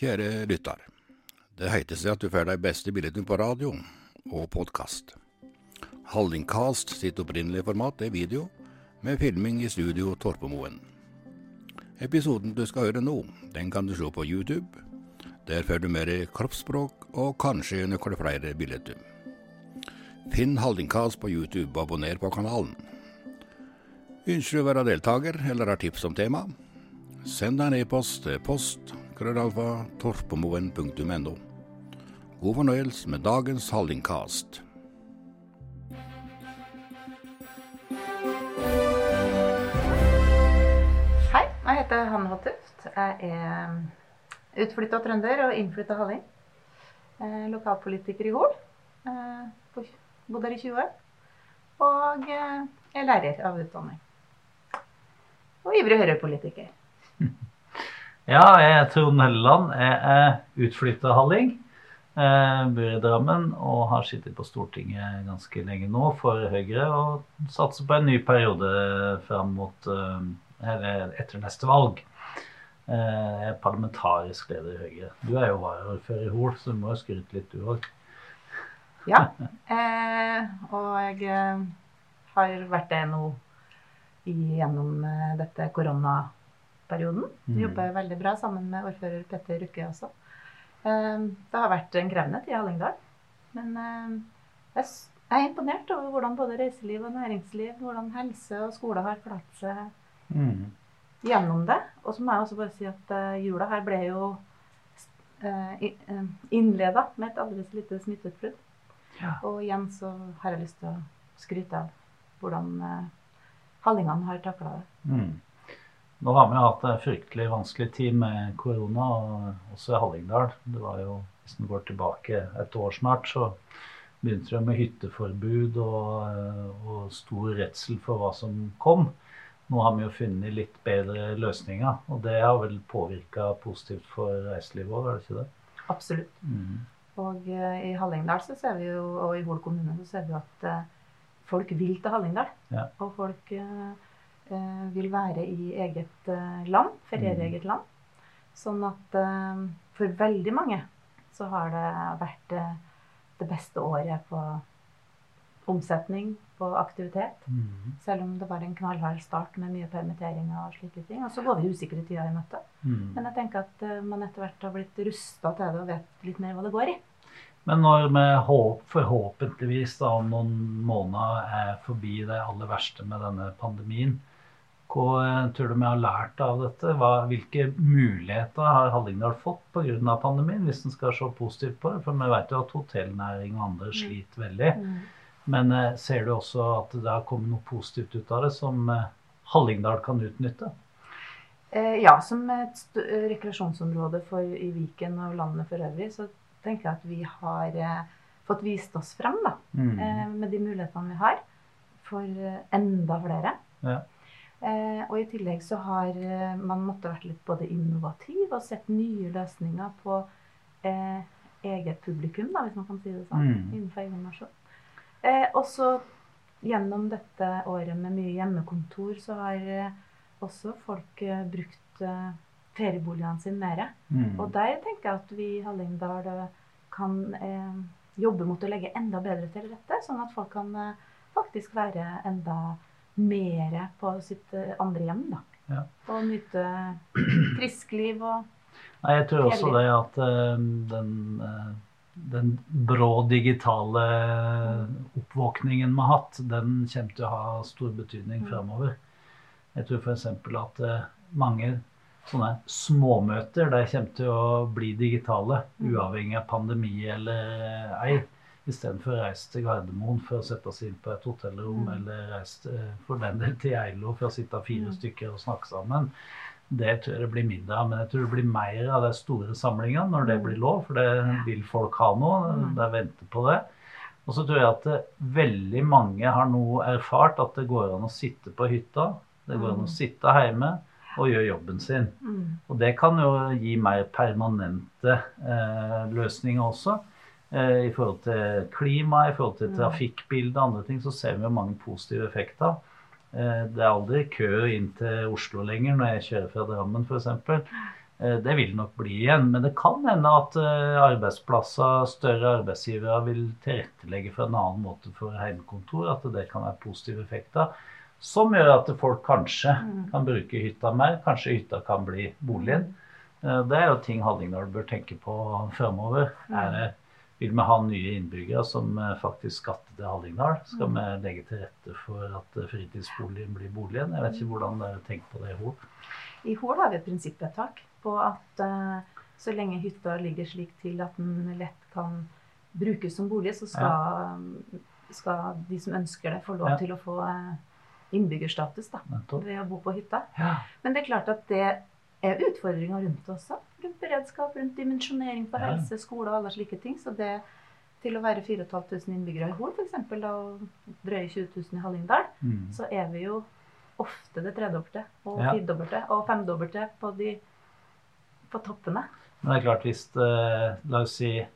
Kjære lytter. Det heter seg at du får de beste billettene på radio og podkast. Hallingcast sitt opprinnelige format er video, med filming i studio Torpemoen. Episoden du skal høre nå, den kan du se på YouTube. Der får du mer kroppsspråk og kanskje noen flere billetter. Finn Hallingcast på YouTube og abonner på kanalen. Ønsker du å være deltaker eller har tips om tema? Send en e-post til post krøllalfa torpemoen.no. God fornøyelse med dagens Hallingcast. Hei, jeg heter Hanne Hottuft. Jeg er utflytta trønder og innflytta halling. Eh, Lokalpolitiker i Hol. Eh, på- Bodd her i 20 år. Og jeg er lærer av utdanning. Og ivrig Høyre-politiker. Ja, jeg er Trond Helleland. Jeg er utflytta halling. Eh, bor i Drammen og har sittet på Stortinget ganske lenge nå for Høyre. Og satser på en ny periode fram mot eh, eller etter neste valg. Eh, jeg er parlamentarisk leder i Høyre. Du er jo varaordfører i Hol, så du må jo skryte litt, du òg. Ja. Eh, og jeg har vært det nå gjennom dette eh, dette koronaperioden. Mm. Jobber veldig bra sammen med ordfører Petter Rukke også. Eh, det har vært en krevende tid i Hallingdal. Men eh, jeg er imponert over hvordan både reiseliv og næringsliv, hvordan helse og skole har klart seg Mm. gjennom det. Og så må jeg også bare si at eh, jula her ble jo uh, innleda med et aldri så lite smitteutbrudd. Ja. Og igjen så har jeg lyst til å skryte av hvordan hallingene har takla det. Mm. Nå har vi jo hatt en fryktelig vanskelig tid med korona, og også i Hallingdal. Det var jo, Hvis vi går tilbake et år snart, så begynte det med hytteforbud og, og stor redsel for hva som kom. Nå har vi jo funnet litt bedre løsninger, og det har vel påvirka positivt for reiselivet òg, er det ikke det? Absolutt. Mm. Og eh, i Hallingdal så ser vi jo, og i Hol kommune så ser vi at eh, folk vil til Hallingdal. Ja. Og folk eh, eh, vil være i eget eh, land, feriere i Mm. eget land. Sånn at eh, for veldig mange så har det vært eh, det beste året på omsetning, på aktivitet. Mm. Selv om det var en knallhard start med mye permitteringer og slike ting. Og så går vi usikre tider i møte. Mm. Men jeg tenker at eh, man etter hvert har blitt rusta til det og vet litt mer hva det går i. Men når vi håp, forhåpentligvis da, om noen måneder er forbi det aller verste med denne pandemien, hva eh, tror du vi har lært av dette? Hva, hvilke muligheter har Hallingdal fått pga. pandemien, hvis en skal se positivt på det? For vi vet jo at hotellnæring og andre sliter veldig. Men eh, ser du også at det har kommet noe positivt ut av det som eh, Hallingdal kan utnytte? Ja, som et rekreasjonsområde for, i Viken og landet for øvrig, så tenker jeg at vi har fått vist oss frem da, Mm. med de mulighetene vi har, for enda flere. Ja. Eh, og i tillegg så har eh, man måttet vært litt både innovativ og sett nye løsninger på eh, eget publikum, da, hvis man kan si det sånn, Mm. innenfor egen nasjon. Eh, og så gjennom dette året med mye hjemmekontor, så har også folk brukt ferieboligene sine mer. Mm. Og der tenker jeg at vi i Hallingdal kan eh, jobbe mot å legge enda bedre til rette, sånn at folk kan eh, faktisk være enda mer på sitt eh, andre hjem. da. Ja. Og nyte friskliv og Nei, jeg tror også det at eh, den, eh, den brå digitale oppvåkningen vi har hatt, den kommer til å ha stor betydning Mm. fremover. Jeg tror f.eks. at mange sånne småmøter de kommer til å bli digitale, Mm. uavhengig av pandemi eller ei. Istedenfor å reise til Gardermoen for å sette seg inn på et hotellrom, Mm. eller reise eh, for den del til Geilo for å sitte fire Mm. stykker og snakke sammen. Det tror jeg det blir mindre av, men jeg tror det blir mer av de store samlingene når det Mm. blir lov, for det vil folk ha nå. Mm. De venter på det. Og så tror jeg at det, veldig mange har nå erfart at det går an å sitte på hytta, det går an å sitte hjemme og gjøre jobben sin. Og det kan jo gi mer permanente eh, løsninger også. Eh, I forhold til klima, i forhold til Mm. trafikkbilde og andre ting, så ser vi jo mange positive effekter. Eh, det er aldri kø inn til Oslo lenger når jeg kjører fra Drammen f.eks. Eh, det vil nok bli igjen. Men det kan hende at arbeidsplasser, større arbeidsgivere vil tilrettelegge for en annen måte for hjemmekontor. At det kan være positive effekter. Som gjør at folk kanskje Mm. kan bruke hytta mer. Kanskje hytta kan bli boligen. Det er jo ting Hallingdal bør tenke på framover. Er det vil vi ha nye innbyggere som eh, faktisk skatter til Hallingdal? Skal vi legge til rette for at eh, fritidsboligen blir boligen? Jeg vet ikke hvordan dere tenker på det i Hol. I Hol har vi et prinsippvedtak på at eh, så lenge hytta ligger slik til at den lett kan brukes som bolig, så skal, skal de som ønsker det, få lov Ja. til å få innbyggerstatus da, ved å bo på hytta. Ja. Men det er klart at det er utfordringer rundt det også. Rundt beredskap, rundt dimensjonering på Ja. helse, skole og alle slike ting. Så det til å være 4500 innbyggere i Hol f.eks. og drøye 20 000 i Hallingdal, Mm. så er vi jo ofte det tredobbelte og Ja. firedobbelte og femdobbelte på de på toppene. Men det er klart hvis eh, la oss si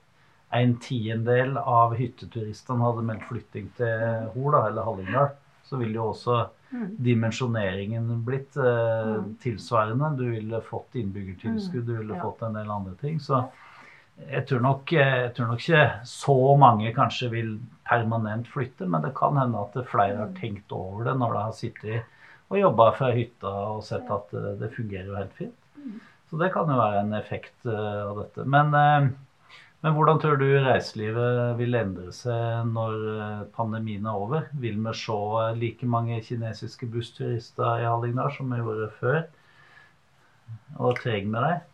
en tiendedel av hytteturistene hadde meldt flytting til Hol eller Hallingdal, så ville jo også Mm. dimensjoneringen blitt eh, Mm. tilsvarende. Du ville fått innbyggertilskudd, du ville fått en del andre ting. Så jeg tror, nok, jeg tror nok ikke så mange kanskje vil permanent flytte, men det kan hende at flere har Mm. tenkt over det når de har sittet og jobba fra hytta og sett at eh, det fungerer jo helt fint. Mm. Så det kan jo være en effekt eh, av dette. Men, eh, men hvordan tror du reiselivet vil endre seg når eh, pandemien er over? Vil vi se eh, like mange kinesiske bussturister i Hallingdal som vi gjorde før? Og trenger vi dem?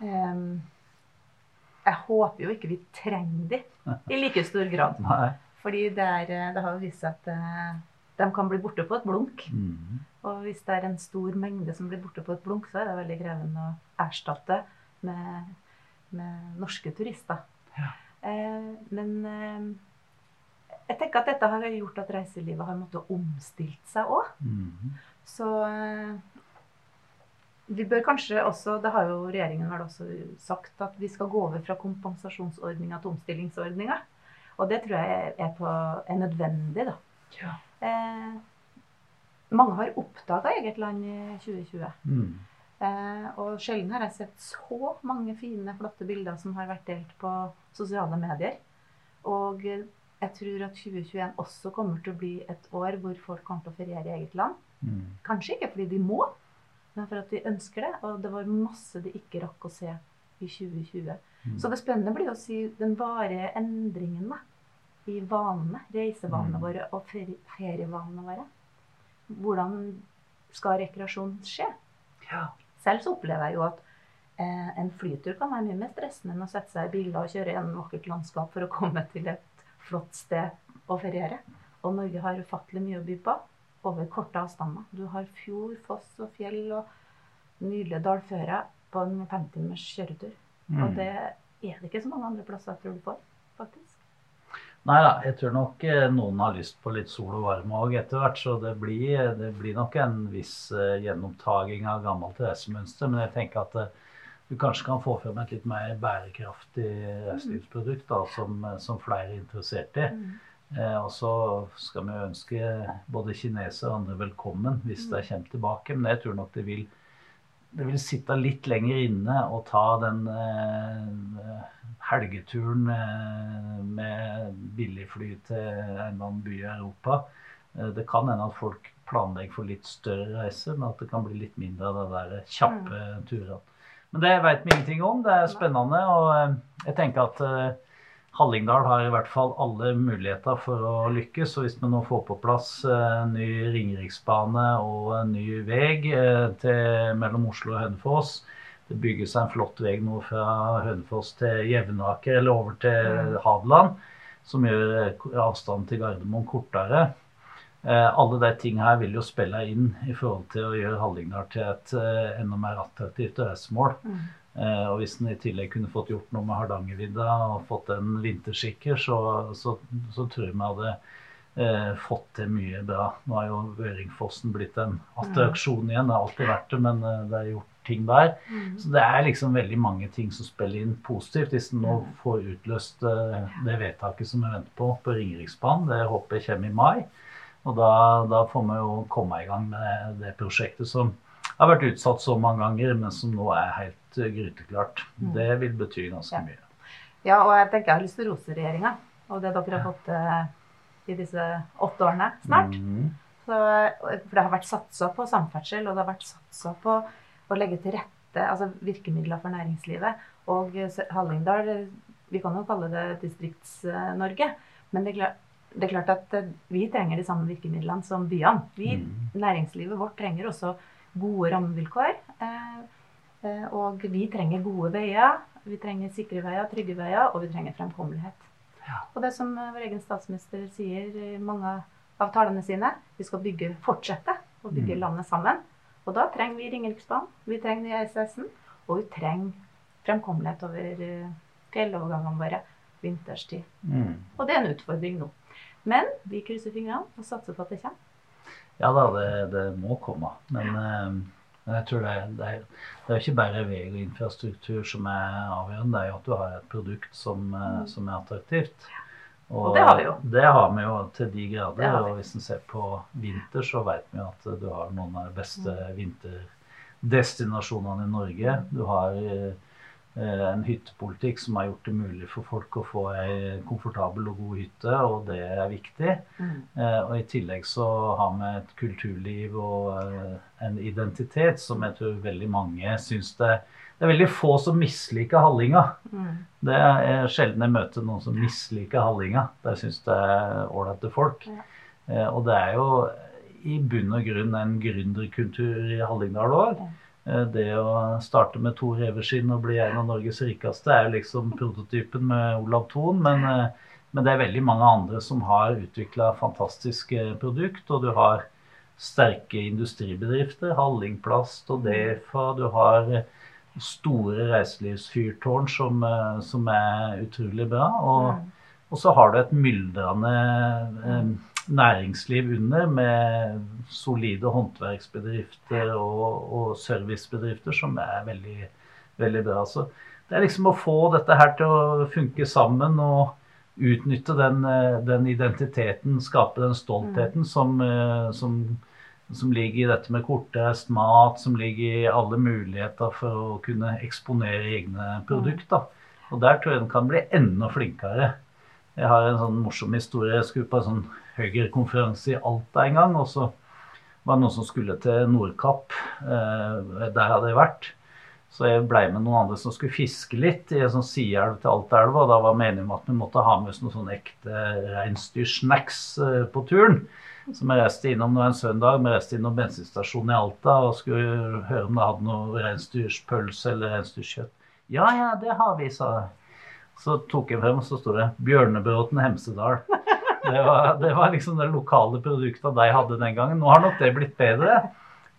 Um, jeg håper jo ikke vi trenger dem i like stor grad. Fordi det, er, eh, det har jo vist seg at de kan bli borte på et blunk. Mm. Og hvis det er en stor mengde som blir borte på et blunk, så er det veldig krevende å erstatte med, med norske turister. Ja. Eh, men eh, jeg tenker at dette har gjort at reiselivet har måttet omstilt seg òg. Mm. Så eh, vi bør kanskje også, det har jo regjeringen vel også sagt, at vi skal gå over fra kompensasjonsordninga til omstillingsordninga. Og det tror jeg er, på, er nødvendig, da. Ja. Eh, mange har oppdaga eget land i 2020. Mm. Eh, og sjelden har jeg sett så mange fine, flotte bilder som har vært delt på sosiale medier. Og jeg tror at 2021 også kommer til å bli et år hvor folk kommer til å feriere i eget land. Mm. Kanskje ikke fordi de må, men for at de ønsker det. Og det var masse de ikke rakk å se i 2020. Mm. Så det spennende blir å si den varige endringen da, i vanene, reisevanene Mm. våre og ferie, ferievanene våre. Hvordan skal rekreasjon skje? Ja. Selv så opplever jeg jo at eh, en flytur kan være mye mer stressende enn å sette seg i biler og kjøre gjennom vakkert landskap for å komme til et flott sted å feriere. Og Norge har ufattelig mye å by på over korte avstander. Du har fjord, foss og fjell og nydelige dalfører på en 50 timers kjøretur. Mm. Og det er det ikke så mange andre plasser jeg tror du får, faktisk. Nei da, jeg tror nok eh, noen har lyst på litt sol og varme òg etter hvert. Så det blir, det blir nok en viss eh, gjenopptaging av gammelt reisemønster. Men jeg tenker at eh, du kanskje kan få frem et litt mer bærekraftig reiselivsprodukt da, som, eh, som flere er interessert i. Eh, og så skal vi ønske både kinesere og andre velkommen hvis de kommer tilbake. Men jeg tror nok det vil, det vil sitte litt lenger inne og ta den eh, helgeturen eh, med billigfly til en eller annen by i Europa. Eh, det kan hende at folk planlegger for litt større reiser, men at det kan bli litt mindre av de der kjappe turene. Men det vet vi ingenting om. Det er spennende. Og eh, jeg tenker at eh, Hallingdal har i hvert fall alle muligheter for å lykkes. Og hvis vi nå får på plass eh, ny Ringeriksbane og en ny vei eh, mellom Oslo og Hønefoss Det bygges en flott vei nå fra Hønefoss til Jevnaker eller over til Mm. Hadeland, som gjør eh, avstanden til Gardermoen kortere. Eh, alle de tingene her vil jo spille inn i forhold til å gjøre Hallingdal til et enda mer attraktivt reisemål. Mm. Eh, og hvis en i tillegg kunne fått gjort noe med Hardangervidda og fått en vinterskikker, så, så, så tror jeg vi hadde eh, fått til mye bra. Nå har jo Øringfossen blitt en attraksjon igjen. Det har alltid vært det, men eh, det er gjort ting der. Mm. Så det er liksom veldig mange ting som spiller inn positivt. Hvis en nå får utløst eh, det vedtaket som vi venter på på Ringeriksbanen, det håper jeg kommer i mai. Og da, da får vi jo komme i gang med det prosjektet som har vært utsatt så mange ganger, men som nå er helt eh, gryteklart. Mm. Det vil bety ganske Ja. mye. Ja, og jeg tenker jeg har lyst til å rose regjeringa og det dere har fått til i disse åtte årene snart. Mm. Så, for det har vært satsa på samferdsel, og det har vært satsa på å legge til rette altså virkemidler for næringslivet. Og Hallingdal Vi kan jo kalle det Distrikts-Norge. Men det er, klart, det er klart at eh, vi trenger de samme virkemidlene som byene. Vi, Mm. Næringslivet vårt trenger også gode rammevilkår. Eh, eh, og vi trenger gode veier. Vi trenger sikre veier, trygge veier, og vi trenger fremkommelighet. Ja. Og det som eh, vår egen statsminister sier i mange av talene sine, vi skal bygge, fortsette å bygge Mm. landet sammen. Og da trenger vi Ringeriksbanen, vi trenger nye E16, og vi trenger fremkommelighet over eh, fjellovergangene våre vinterstid. Mm. Og det er en utfordring nå. Men vi krysser fingrene og satser på at det kommer. Ja da, det, det må komme. Men eh, men jeg tror det, er- det, er, det er ikke bare vei og infrastruktur som er avgjørende, det er jo at du har et produkt som, eh, Mm. som er attraktivt. Og det har vi jo. Det har vi jo til de grader. Og hvis en ser på vinter, så vet vi jo at du har noen av de beste vinterdestinasjonene i Norge. Du har eh, en hyttepolitikk som har gjort det mulig for folk å få ei komfortabel og god hytte, og det er viktig. Eh, og i tillegg så har vi et kulturliv og eh, en identitet som jeg tror veldig mange syns det Det er veldig få som misliker Hallinga. Mm. Det er sjelden jeg møter noen som misliker Hallinga. De syns det er ålreite folk. Ja. Eh, og det er jo i bunn og grunn en gründerkultur i Hallingdal òg. Ja. Det å starte med to reveskinn og bli en av Norges rikeste er liksom prototypen med Olav Thon. Men, eh, men det er veldig mange andre som har utvikla fantastiske produkt. Og du har sterke industribedrifter, Hallingplast og Defa. Du har eh, store reiselivsfyrtårn som, eh, som er utrolig bra. Og, Mm. og så har du et myldrende eh, næringsliv under med solide håndverksbedrifter og, og servicebedrifter som er veldig, veldig bra. Så det er liksom å få dette her til å funke sammen og utnytte den, eh, den identiteten, skape den stoltheten som, eh, som, som ligger i dette med kortreist mat, som ligger i alle muligheter for å kunne eksponere egne produkter. Og der tror jeg den kan bli enda flinkere. Jeg har en sånn morsom historie. Jeg skulle på en sånn Høyre-konferanse i Alta en gang. Og så var det noen som skulle til Nordkapp. Eh, der hadde jeg vært. Så jeg blei med noen andre som skulle fiske litt i en sånn sideelv til Altaelva. Da var meningen at vi måtte ha med oss noen sånne ekte reinsdyrsnacks eh, på turen. Så vi reiste innom nå en søndag. Vi reiste innom bensinstasjonen i Alta og skulle høre om det hadde noe reinsdyrspølse eller reinsdyrkjøtt. Ja, ja, det har vi, sa jeg. Så tok jeg frem, og så sto det 'Bjørnebråten Hemsedal'. Det var, det var liksom det lokale produktet de hadde den gangen. Nå har nok det blitt bedre.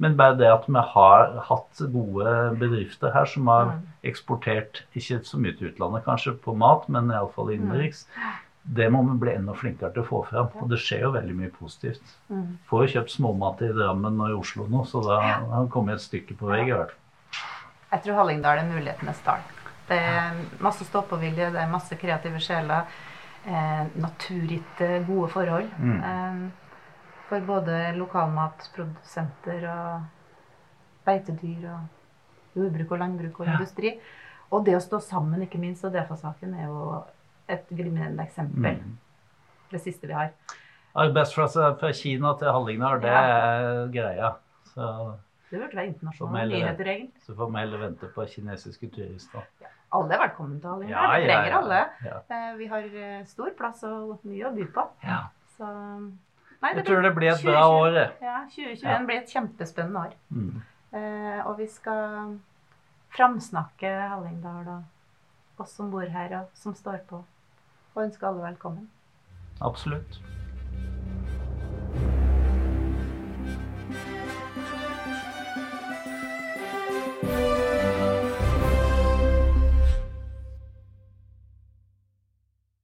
Men bare det at vi har hatt gode bedrifter her som har Mm. eksportert, ikke så mye til utlandet kanskje på mat, men iallfall innenriks, det må vi bli enda flinkere til å få fram. Og det skjer jo veldig mye positivt. Mm. Får jo kjøpt småmat i Drammen og i Oslo nå, så da har vi kommet et stykke på vei i hvert fall. Jeg tror Hallingdal er mulighetenes dal. Det er masse stå-på-vilje, det er masse kreative sjeler. Eh, naturgitte, gode forhold. Mm. Eh, for både lokalmatprodusenter og beitedyr og jordbruk og landbruk og Ja. industri. Og det å stå sammen, ikke minst, og DFA-saken er jo et glimrende eksempel. Mm. Det siste vi har. Arbeidsplasser fra Kina til Hallingdal, det er greia. Så, Det burde være internasjonale nyheter, egentlig. så får vi heller vente på kinesiske turister. Alle er velkommen til Hallingdal. vi trenger alle. Eh, Vi har eh, stor plass og mye å by på. Ja. Så Nei, Jeg tror det blir et bra år. Ja, 2021 Ja. blir et kjempespennende år. Mm. Eh, og vi skal framsnakke Hallingdal og oss som bor her og som står på. Og ønske alle velkommen. Absolutt.